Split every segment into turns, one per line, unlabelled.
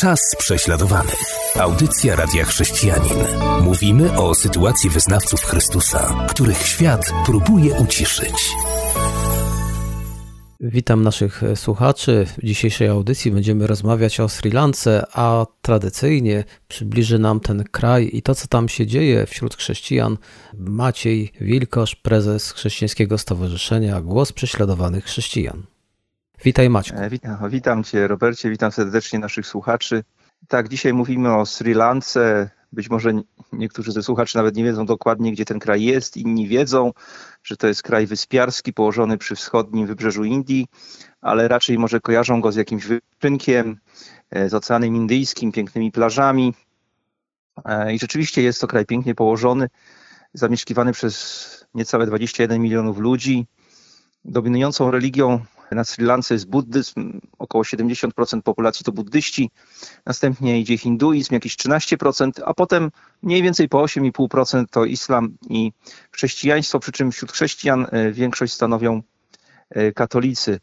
Czas prześladowanych. Audycja Radia Chrześcijanin. Mówimy o sytuacji wyznawców Chrystusa, których świat próbuje uciszyć.
Witam naszych słuchaczy. W dzisiejszej audycji będziemy rozmawiać o Sri Lance, a tradycyjnie przybliży nam ten kraj i to, co tam się dzieje wśród chrześcijan. Maciej Wilkosz, prezes Chrześcijańskiego Stowarzyszenia Głos Prześladowanych Chrześcijan. Witaj Maćku.
E, witam, witam Cię Robercie, witam serdecznie naszych słuchaczy. Tak, dzisiaj mówimy o Sri Lance. Być może niektórzy ze słuchaczy nawet nie wiedzą dokładnie, gdzie ten kraj jest. Inni wiedzą, że to jest kraj wyspiarski położony przy wschodnim wybrzeżu Indii, ale raczej może kojarzą go z jakimś wyprzynkiem, e, z Oceanem Indyjskim, pięknymi plażami. E, I rzeczywiście jest to kraj pięknie położony, zamieszkiwany przez niecałe 21 milionów ludzi. Dominującą religią na Sri Lance jest buddyzm, około 70% populacji to buddyści, następnie idzie hinduizm, jakieś 13%, a potem mniej więcej po 8,5% to islam i chrześcijaństwo, przy czym wśród chrześcijan e, większość stanowią e, katolicy.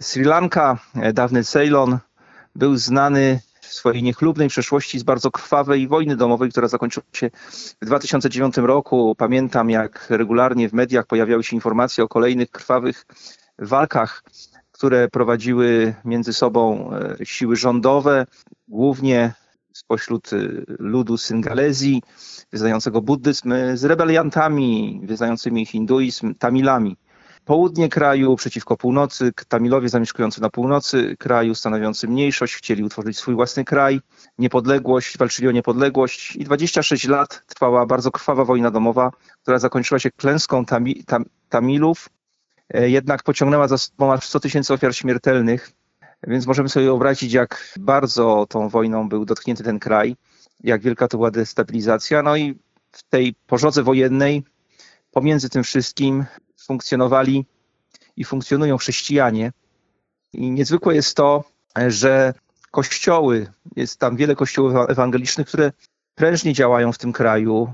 Sri Lanka, e, dawny Ceylon, był znany w swojej niechlubnej przeszłości z bardzo krwawej wojny domowej, która zakończyła się w 2009 roku. Pamiętam, jak regularnie w mediach pojawiały się informacje o kolejnych krwawych walkach, które prowadziły między sobą e, siły rządowe, głównie spośród e, ludu Syngalezji, wyznającego buddyzm, e, z rebeliantami wyznającymi hinduizm, Tamilami. Południe kraju przeciwko północy, Tamilowie zamieszkujący na północy kraju, stanowiący mniejszość, chcieli utworzyć swój własny kraj, niepodległość, walczyli o niepodległość i 26 lat trwała bardzo krwawa wojna domowa, która zakończyła się klęską Tam, Tamilów jednak pociągnęła za sobą aż 100 tysięcy ofiar śmiertelnych, więc możemy sobie wyobrazić, jak bardzo tą wojną był dotknięty ten kraj, jak wielka to była destabilizacja. No i w tej pożodze wojennej, pomiędzy tym wszystkim funkcjonowali i funkcjonują chrześcijanie. I niezwykłe jest to, że kościoły, jest tam wiele kościołów ewangelicznych, które prężnie działają w tym kraju.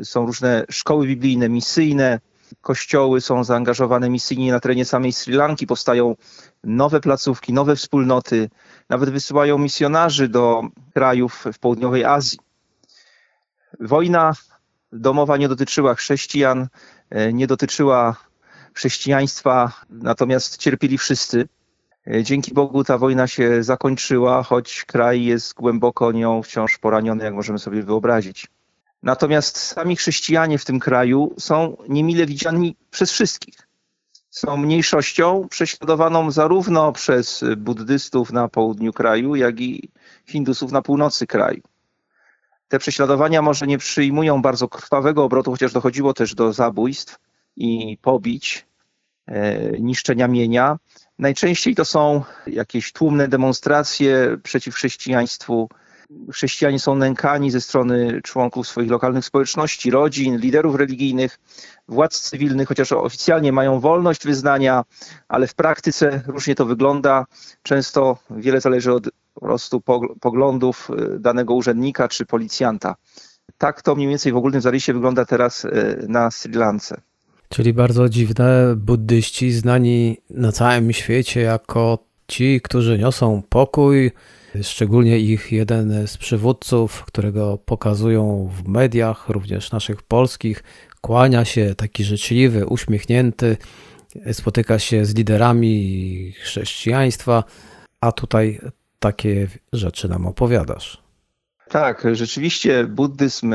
E, są różne szkoły biblijne, misyjne, kościoły są zaangażowane misyjnie na terenie samej Sri Lanki, powstają nowe placówki, nowe wspólnoty, nawet wysyłają misjonarzy do krajów w południowej Azji. Wojna domowa nie dotyczyła chrześcijan, e, nie dotyczyła chrześcijaństwa, natomiast cierpieli wszyscy. E, dzięki Bogu ta wojna się zakończyła, choć kraj jest głęboko nią wciąż poraniony, jak możemy sobie wyobrazić. Natomiast sami chrześcijanie w tym kraju są niemile widziani przez wszystkich. Są mniejszością prześladowaną zarówno przez buddystów na południu kraju, jak i hindusów na północy kraju. Te prześladowania może nie przyjmują bardzo krwawego obrotu, chociaż dochodziło też do zabójstw i pobić, e, niszczenia mienia. Najczęściej to są jakieś tłumne demonstracje przeciw chrześcijaństwu, chrześcijanie są nękani ze strony członków swoich lokalnych społeczności, rodzin, liderów religijnych, władz cywilnych, chociaż oficjalnie mają wolność wyznania, ale w praktyce różnie to wygląda. Często wiele zależy od prostu poglądów y, danego urzędnika czy policjanta. Tak to mniej więcej w ogólnym zarysie wygląda teraz y, na Sri Lance.
Czyli bardzo dziwne, buddyści znani na całym świecie jako ci, którzy niosą pokój, Szczególnie ich jeden z przywódców, którego pokazują w mediach, również naszych polskich, kłania się taki życzliwy, uśmiechnięty, spotyka się z liderami chrześcijaństwa, a tutaj takie rzeczy nam opowiadasz.
Tak, rzeczywiście buddyzm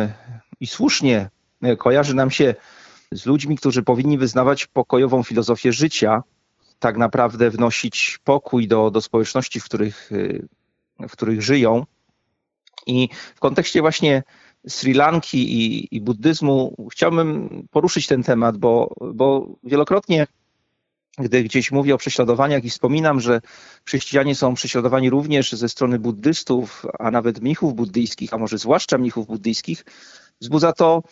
i słusznie kojarzy nam się z ludźmi, którzy powinni wyznawać pokojową filozofię życia, tak naprawdę wnosić pokój do, do społeczności, w których w których żyją. I w kontekście właśnie Sri Lanki i, i buddyzmu chciałbym poruszyć ten temat, bo, bo wielokrotnie gdy gdzieś mówię o prześladowaniach i wspominam, że chrześcijanie są prześladowani również ze strony buddystów, a nawet mnichów buddyjskich, a może zwłaszcza mnichów buddyjskich, wzbudza to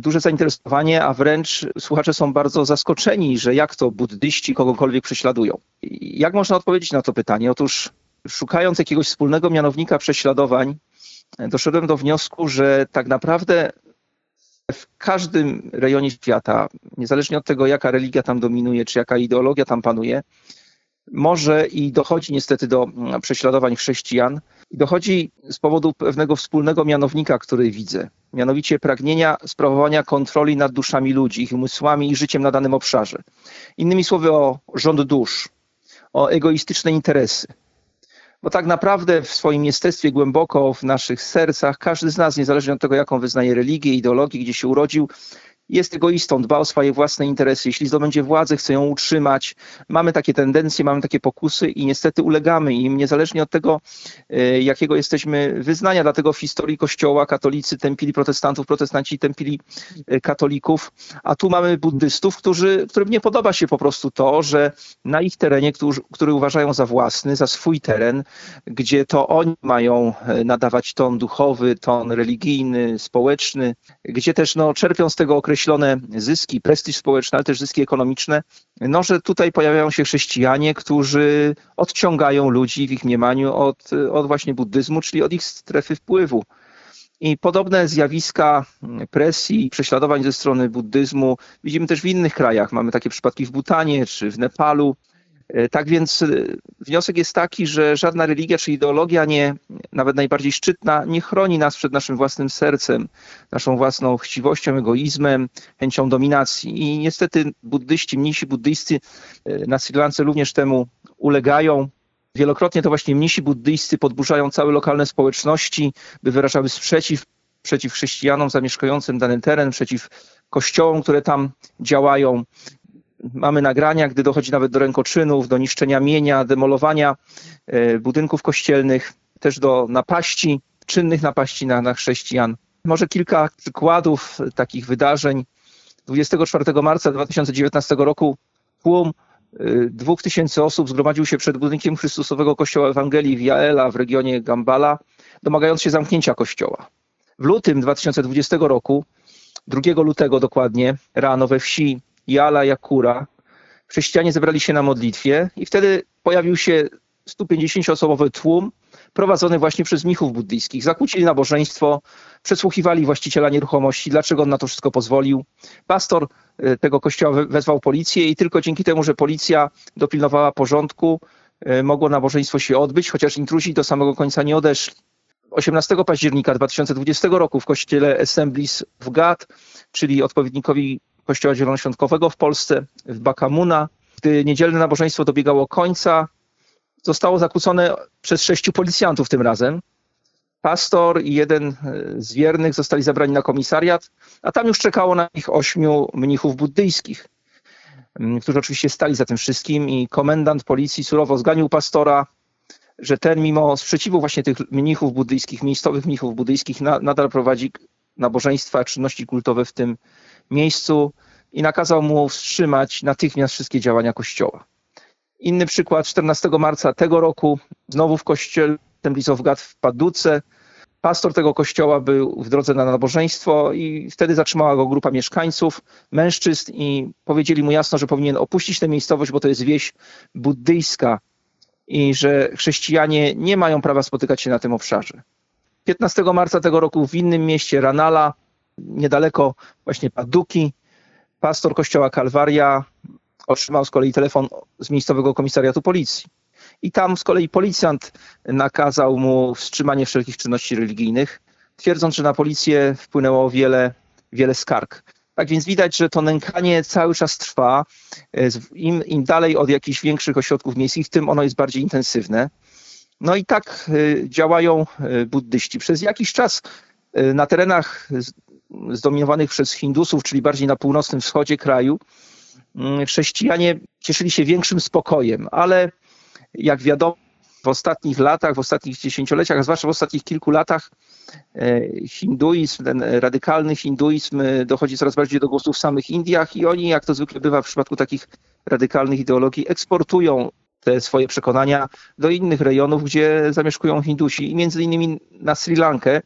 duże zainteresowanie, a wręcz słuchacze są bardzo zaskoczeni, że jak to buddyści kogokolwiek prześladują. Jak można odpowiedzieć na to pytanie? Otóż szukając jakiegoś wspólnego mianownika prześladowań, doszedłem do wniosku, że tak naprawdę w każdym rejonie świata, niezależnie od tego, jaka religia tam dominuje, czy jaka ideologia tam panuje, może i dochodzi niestety do prześladowań chrześcijan, dochodzi z powodu pewnego wspólnego mianownika, który widzę, mianowicie pragnienia sprawowania kontroli nad duszami ludzi, ich umysłami i życiem na danym obszarze. Innymi słowy o rząd dusz, o egoistyczne interesy. Bo tak naprawdę w swoim jestestwie głęboko w naszych sercach każdy z nas, niezależnie od tego, jaką wyznaje religię, ideologię, gdzie się urodził, jest egoistą, dba o swoje własne interesy. Jeśli zdobędzie władzę, chce ją utrzymać. Mamy takie tendencje, mamy takie pokusy i niestety ulegamy im, niezależnie od tego, e, jakiego jesteśmy wyznania. Dlatego w historii Kościoła katolicy tępili protestantów, protestanci tępili e, katolików, a tu mamy buddystów, którzy, którym nie podoba się po prostu to, że na ich terenie, który, który uważają za własny, za swój teren, gdzie to oni mają e, nadawać ton duchowy, ton religijny, społeczny, gdzie też no, czerpią z tego okresu określone zyski, prestiż społeczny, ale też zyski ekonomiczne, no, że tutaj pojawiają się chrześcijanie, którzy odciągają ludzi w ich mniemaniu od, od właśnie buddyzmu, czyli od ich strefy wpływu. I podobne zjawiska presji i prześladowań ze strony buddyzmu widzimy też w innych krajach. Mamy takie przypadki w Butanie czy w Nepalu. E, tak więc e, wniosek jest taki, że żadna religia czy ideologia, nie, nawet najbardziej szczytna, nie chroni nas przed naszym własnym sercem, naszą własną chciwością, egoizmem, chęcią dominacji. I niestety buddyści, mnisi buddyjscy e, na Sri Lance również temu ulegają. Wielokrotnie to właśnie mnisi buddyjscy podburzają całe lokalne społeczności, by wyrażały sprzeciw przeciw chrześcijanom zamieszkującym dany teren, przeciw kościołom, które tam działają. Mamy nagrania, gdy dochodzi nawet do rękoczynów, do niszczenia mienia, demolowania e, budynków kościelnych, też do napaści, czynnych napaści na, na chrześcijan. Może kilka przykładów takich wydarzeń. 24 marca 2019 roku tłum e, dwóch tysięcy osób zgromadził się przed budynkiem Chrystusowego Kościoła Ewangelii w Jaela w regionie Gambala, domagając się zamknięcia kościoła. W lutym 2020 roku, 2 lutego dokładnie, rano we wsi Jala Jakura, chrześcijanie zebrali się na modlitwie i wtedy pojawił się 150-osobowy tłum prowadzony właśnie przez mnichów buddyjskich. Zakłócili nabożeństwo, przesłuchiwali właściciela nieruchomości, dlaczego on na to wszystko pozwolił. Pastor e, tego kościoła wezwał policję i tylko dzięki temu, że policja dopilnowała porządku, e, mogło nabożeństwo się odbyć, chociaż intruzi do samego końca nie odeszli. 18 października 2020 roku w kościele Assemblies w Gad, czyli odpowiednikowi Kościoła Zielonoświątkowego w Polsce, w Bakamuna. Gdy niedzielne nabożeństwo dobiegało końca, zostało zakłócone przez sześciu policjantów tym razem. Pastor i jeden e, z wiernych zostali zabrani na komisariat, a tam już czekało na nich ośmiu mnichów buddyjskich, którzy oczywiście stali za tym wszystkim i komendant policji surowo zganił pastora, że ten mimo sprzeciwu właśnie tych mnichów buddyjskich, miejscowych mnichów buddyjskich nadal prowadzi nabożeństwa, czynności kultowe w tym miejscu i nakazał mu wstrzymać natychmiast wszystkie działania kościoła. Inny przykład, 14 marca tego roku, znowu w kościele Templizowgat w Paduce. Pastor tego kościoła był w drodze na nabożeństwo i wtedy zatrzymała go grupa mieszkańców, mężczyzn i powiedzieli mu jasno, że powinien opuścić tę miejscowość, bo to jest wieś buddyjska i że chrześcijanie nie mają prawa spotykać się na tym obszarze. 15 marca tego roku w innym mieście, Ranala, niedaleko właśnie Paduki, pastor kościoła Kalwaria otrzymał z kolei telefon z miejscowego komisariatu policji. I tam z kolei policjant nakazał mu wstrzymanie wszelkich czynności religijnych, twierdząc, że na policję wpłynęło wiele, wiele skarg. Tak więc widać, że to nękanie cały czas trwa. Im, Im dalej od jakichś większych ośrodków miejskich, tym ono jest bardziej intensywne. No i tak y, działają y, buddyści. Przez jakiś czas na terenach zdominowanych przez Hindusów, czyli bardziej na północnym wschodzie kraju, mm, chrześcijanie cieszyli się większym spokojem, ale jak wiadomo, w ostatnich latach, w ostatnich dziesięcioleciach, a zwłaszcza w ostatnich kilku latach, e, hinduizm, ten radykalny hinduizm e, dochodzi coraz bardziej do głosu w samych Indiach i oni, jak to zwykle bywa w przypadku takich radykalnych ideologii, eksportują te swoje przekonania do innych rejonów, gdzie zamieszkują Hindusi i między innymi na Sri Lankę.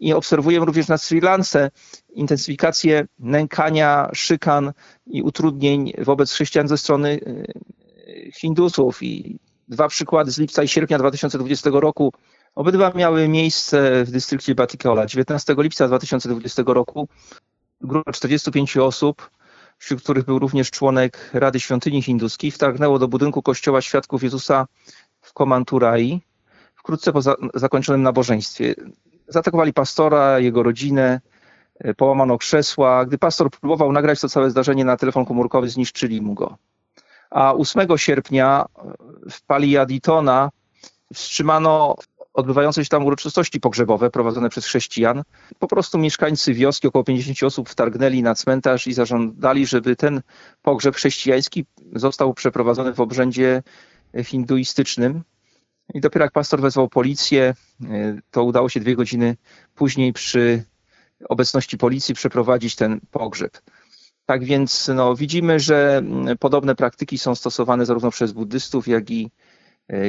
I obserwujemy również na Sri Lance intensyfikację nękania, szykan i utrudnień wobec chrześcijan ze strony e, Hindusów. I dwa przykłady z lipca i sierpnia 2020 roku. Obydwa miały miejsce w dystrykcie Batikola. 19 lipca 2020 roku grupa 45 osób wśród których był również członek Rady Świątyni Hinduskiej, wtargnęło do budynku kościoła Świadków Jezusa w Komanturai, wkrótce po za zakończonym nabożeństwie. Zaatakowali pastora, jego rodzinę, e, połamano krzesła. Gdy pastor próbował nagrać to całe zdarzenie na telefon komórkowy, zniszczyli mu go. A 8 sierpnia w Paliaditona wstrzymano odbywające się tam uroczystości pogrzebowe prowadzone przez chrześcijan. Po prostu mieszkańcy wioski, około 50 osób, wtargnęli na cmentarz i zażądali, żeby ten pogrzeb chrześcijański został przeprowadzony w obrzędzie hinduistycznym. I dopiero jak pastor wezwał policję, to udało się dwie godziny później przy obecności policji przeprowadzić ten pogrzeb. Tak więc no, widzimy, że podobne praktyki są stosowane zarówno przez buddystów, jak i E,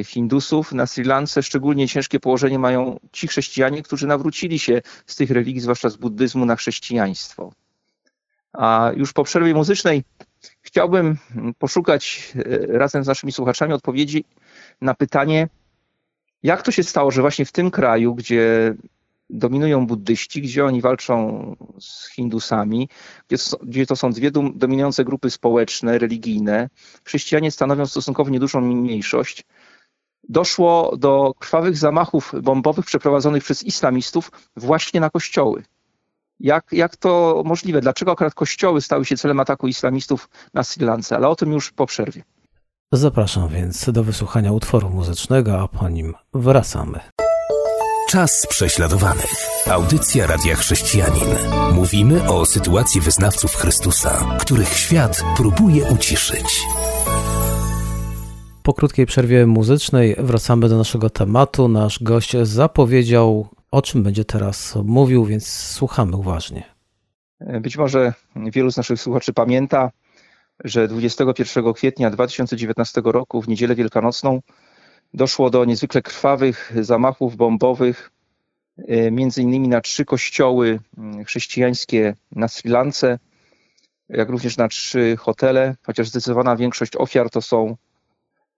Hindusów na Sri Lance. Szczególnie ciężkie położenie mają ci chrześcijanie, którzy nawrócili się z tych religii, zwłaszcza z buddyzmu, na chrześcijaństwo. A już po przerwie muzycznej chciałbym poszukać e, razem z naszymi słuchaczami odpowiedzi na pytanie, jak to się stało, że właśnie w tym kraju, gdzie dominują buddyści, gdzie oni walczą z Hindusami, gdzie, gdzie to są dwie dominujące grupy społeczne, religijne, chrześcijanie stanowią stosunkowo niedużą mniejszość, doszło do krwawych zamachów bombowych przeprowadzonych przez islamistów właśnie na kościoły. Jak, jak to możliwe? Dlaczego akurat kościoły stały się celem ataku islamistów na Sri Lance? Ale o tym już po przerwie.
Zapraszam więc do wysłuchania utworu muzycznego, a po nim wracamy.
Czas prześladowanych. Audycja Radia Chrześcijanin. Mówimy o sytuacji wyznawców Chrystusa, których świat próbuje uciszyć.
Po krótkiej przerwie muzycznej wracamy do naszego tematu. Nasz gość zapowiedział, o czym będzie teraz mówił, więc słuchamy uważnie.
Być może wielu z naszych słuchaczy pamięta, że 21 kwietnia 2019 roku, w niedzielę wielkanocną, doszło do niezwykle krwawych zamachów bombowych, e, między innymi na trzy kościoły mm, chrześcijańskie na Sri Lance, jak również na trzy hotele, chociaż zdecydowana większość ofiar to są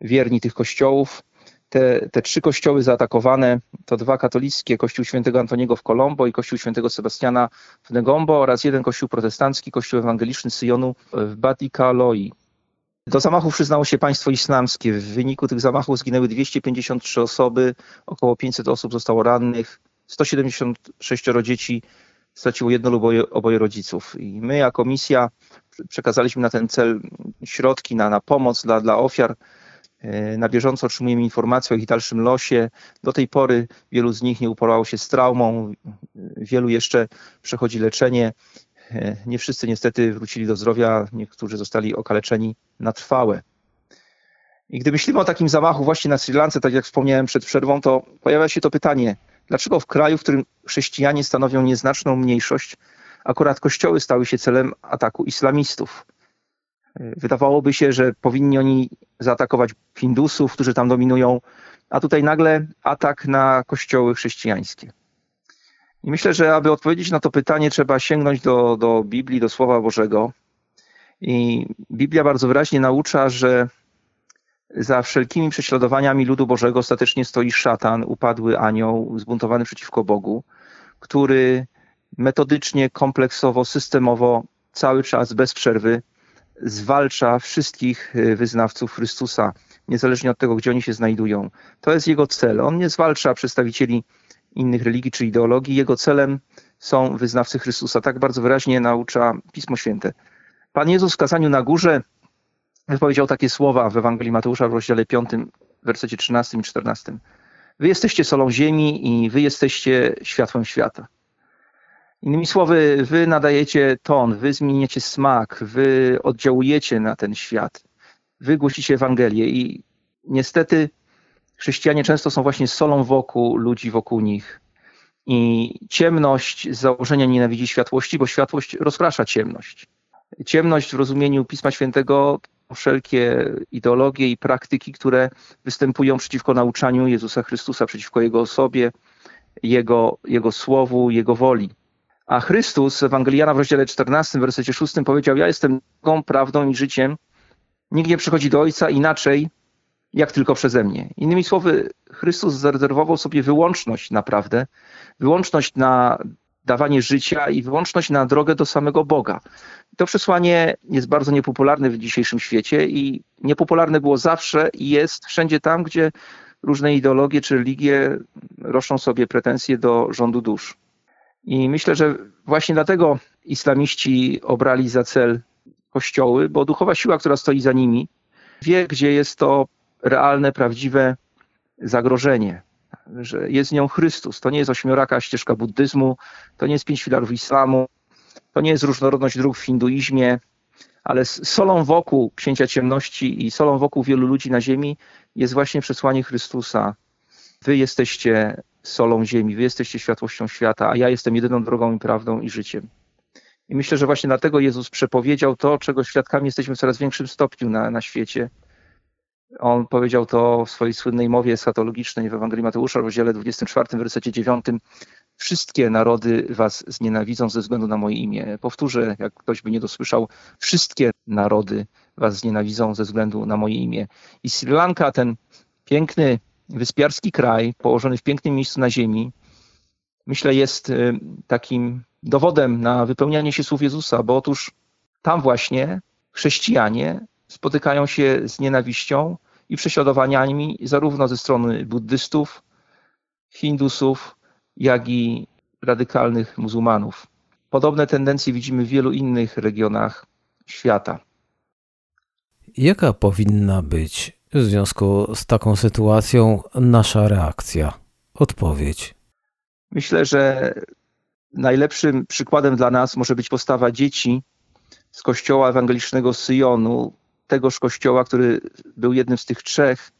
wierni tych kościołów. Te, te trzy kościoły zaatakowane to dwa katolickie, kościół świętego Antoniego w Colombo i kościół świętego Sebastiana w Negombo oraz jeden kościół protestancki, kościół ewangeliczny Syjonu w Batikaloi. Do zamachów przyznało się państwo islamskie. W wyniku tych zamachów zginęły 253 osoby, około 500 osób zostało rannych, 176 dzieci straciło jedno lub oboje, oboje rodziców. I my jako misja przekazaliśmy na ten cel środki, na, na pomoc dla, dla ofiar. E, na bieżąco otrzymujemy informacje o ich dalszym losie. Do tej pory wielu z nich nie uporało się z traumą, wielu jeszcze przechodzi leczenie. E, nie wszyscy niestety wrócili do zdrowia, niektórzy zostali okaleczeni na trwałe. I gdy myślimy o takim zamachu właśnie na Sri Lance, tak jak wspomniałem przed przerwą, to pojawia się to pytanie, dlaczego w kraju, w którym chrześcijanie stanowią nieznaczną mniejszość, akurat kościoły stały się celem ataku islamistów? Wydawałoby się, że powinni oni zaatakować Hindusów, którzy tam dominują, a tutaj nagle atak na kościoły chrześcijańskie. I myślę, że aby odpowiedzieć na to pytanie, trzeba sięgnąć do, do Biblii, do Słowa Bożego. I Biblia bardzo wyraźnie naucza, że za wszelkimi prześladowaniami ludu Bożego ostatecznie stoi szatan, upadły anioł, zbuntowany przeciwko Bogu, który metodycznie, kompleksowo, systemowo, cały czas, bez przerwy zwalcza wszystkich y, wyznawców Chrystusa, niezależnie od tego, gdzie oni się znajdują. To jest jego cel. On nie zwalcza przedstawicieli innych religii czy ideologii. Jego celem są wyznawcy Chrystusa. Tak bardzo wyraźnie naucza Pismo Święte. Pan Jezus w kazaniu na górze wypowiedział takie słowa w Ewangelii Mateusza w rozdziale 5, w wersecie 13 i 14. Wy jesteście solą ziemi i wy jesteście światłem świata. Innymi słowy, wy nadajecie ton, wy zmieniacie smak, wy oddziałujecie na ten świat, wy głosicie Ewangelię i niestety chrześcijanie często są właśnie solą wokół ludzi wokół nich. I ciemność z założenia nienawidzi światłości, bo światłość rozprasza ciemność. Ciemność w rozumieniu Pisma Świętego wszelkie ideologie i praktyki, które występują przeciwko nauczaniu Jezusa Chrystusa, przeciwko Jego osobie, Jego, Jego słowu, Jego woli. A Chrystus, Ewangeliana w rozdziale 14, w wersecie 6 powiedział, ja jestem drogą, prawdą i życiem. Nikt nie przychodzi do Ojca inaczej, jak tylko przeze mnie. Innymi słowy, Chrystus zarezerwował sobie wyłączność naprawdę, wyłączność na dawanie życia i wyłączność na drogę do samego Boga. To przesłanie jest bardzo niepopularne w dzisiejszym świecie i niepopularne było zawsze i jest wszędzie tam, gdzie różne ideologie czy religie roszczą sobie pretensje do rządu dusz. I myślę, że właśnie dlatego islamiści obrali za cel kościoły, bo duchowa siła, która stoi za nimi, wie, gdzie jest to realne, prawdziwe zagrożenie, że jest nią Chrystus. To nie jest ośmioraka ścieżka buddyzmu, to nie jest pięć filarów islamu, to nie jest różnorodność dróg w hinduizmie, ale solą wokół księcia ciemności i solą wokół wielu ludzi na ziemi jest właśnie przesłanie Chrystusa. Wy jesteście solą ziemi, wy jesteście światłością świata, a ja jestem jedyną drogą i prawdą i życiem. I myślę, że właśnie dlatego Jezus przepowiedział to, czego świadkami jesteśmy w coraz większym stopniu na, na świecie. On powiedział to w swojej słynnej mowie eschatologicznej w Ewangelii Mateusza, rozdziale 24, wersecie 9. Wszystkie narody was znienawidzą ze względu na moje imię. Powtórzę, jak ktoś by nie dosłyszał, wszystkie narody was znienawidzą ze względu na moje imię. I Sri Lanka, ten piękny, wyspiarski kraj, położony w pięknym miejscu na ziemi, myślę, jest y, takim dowodem na wypełnianie się słów Jezusa, bo otóż tam właśnie chrześcijanie spotykają się z nienawiścią i prześladowaniami zarówno ze strony buddystów, hindusów, jak i radykalnych muzułmanów. Podobne tendencje widzimy w wielu innych regionach świata.
Jaka powinna być w związku z taką sytuacją nasza reakcja? Odpowiedź.
Myślę, że najlepszym przykładem dla nas może być postawa dzieci z kościoła ewangelicznego Syjonu, tegoż kościoła, który był jednym z tych trzech,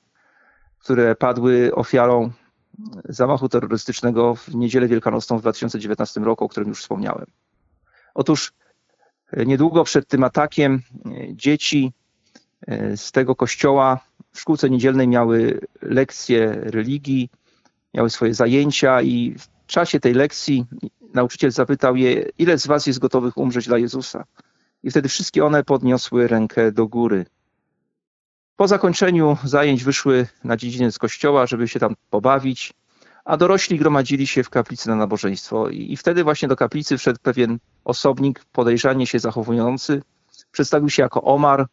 które padły ofiarą zamachu terrorystycznego w niedzielę wielkanocną w 2019 roku, o którym już wspomniałem. Otóż e, niedługo przed tym atakiem e, dzieci e, z tego kościoła w szkółce niedzielnej miały lekcje religii, miały swoje zajęcia i w czasie tej lekcji nauczyciel zapytał je, ile z was jest gotowych umrzeć dla Jezusa? I wtedy wszystkie one podniosły rękę do góry. Po zakończeniu zajęć wyszły na dziedziniec kościoła, żeby się tam pobawić, a dorośli gromadzili się w kaplicy na nabożeństwo. I wtedy właśnie do kaplicy wszedł pewien osobnik podejrzanie się zachowujący. Przedstawił się jako Omar,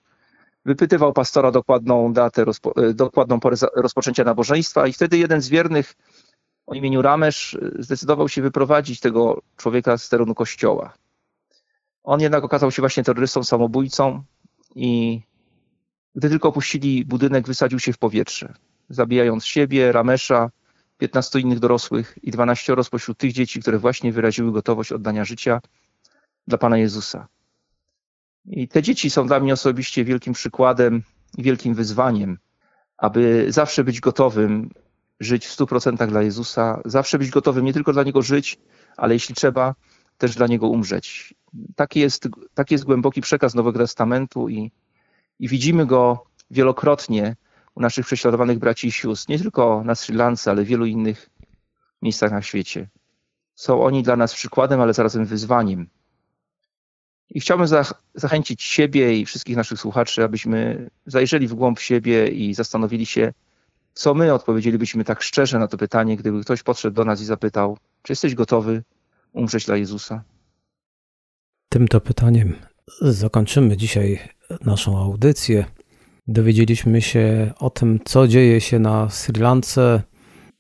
wypytywał pastora dokładną datę, e, dokładną porę rozpoczęcia nabożeństwa i wtedy jeden z wiernych o imieniu Ramesz zdecydował się wyprowadzić tego człowieka z terenu kościoła. On jednak okazał się właśnie terrorystą, samobójcą i gdy tylko opuścili budynek, wysadził się w powietrze, zabijając siebie, Ramesza, 15 innych dorosłych i 12 spośród tych dzieci, które właśnie wyraziły gotowość oddania życia dla Pana Jezusa. I te dzieci są dla mnie osobiście wielkim przykładem i wielkim wyzwaniem, aby zawsze być gotowym żyć w 100% dla Jezusa, zawsze być gotowym nie tylko dla Niego żyć, ale jeśli trzeba, też dla Niego umrzeć. Taki jest, taki jest głęboki przekaz Nowego Testamentu i, i widzimy go wielokrotnie u naszych prześladowanych braci i sióstr, nie tylko na Sri Lance, ale w wielu innych miejscach na świecie. Są oni dla nas przykładem, ale zarazem wyzwaniem. I chciałbym zachęcić siebie i wszystkich naszych słuchaczy, abyśmy zajrzeli w głąb siebie i zastanowili się, co my odpowiedzielibyśmy tak szczerze na to pytanie, gdyby ktoś podszedł do nas i zapytał, czy jesteś gotowy umrzeć dla Jezusa?
Tymto pytaniem zakończymy dzisiaj naszą audycję. Dowiedzieliśmy się o tym, co dzieje się na Sri Lance.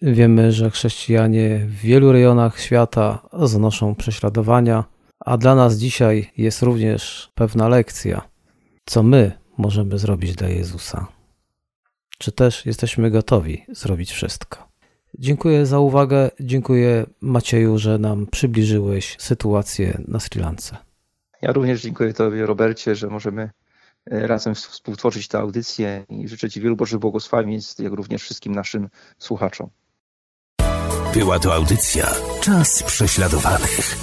Wiemy, że chrześcijanie w wielu rejonach świata znoszą prześladowania, a dla nas dzisiaj jest również pewna lekcja, co my możemy zrobić dla Jezusa. Czy też jesteśmy gotowi zrobić wszystko? Dziękuję za uwagę. Dziękuję Macieju, że nam przybliżyłeś sytuację na Sri Lance.
Ja również dziękuję Tobie, Robercie, że możemy e, razem współtworzyć tę audycję i życzę Ci wielu Bożych błogosławieństw, jak również wszystkim naszym słuchaczom.
Była to audycja Czas prześladowanych.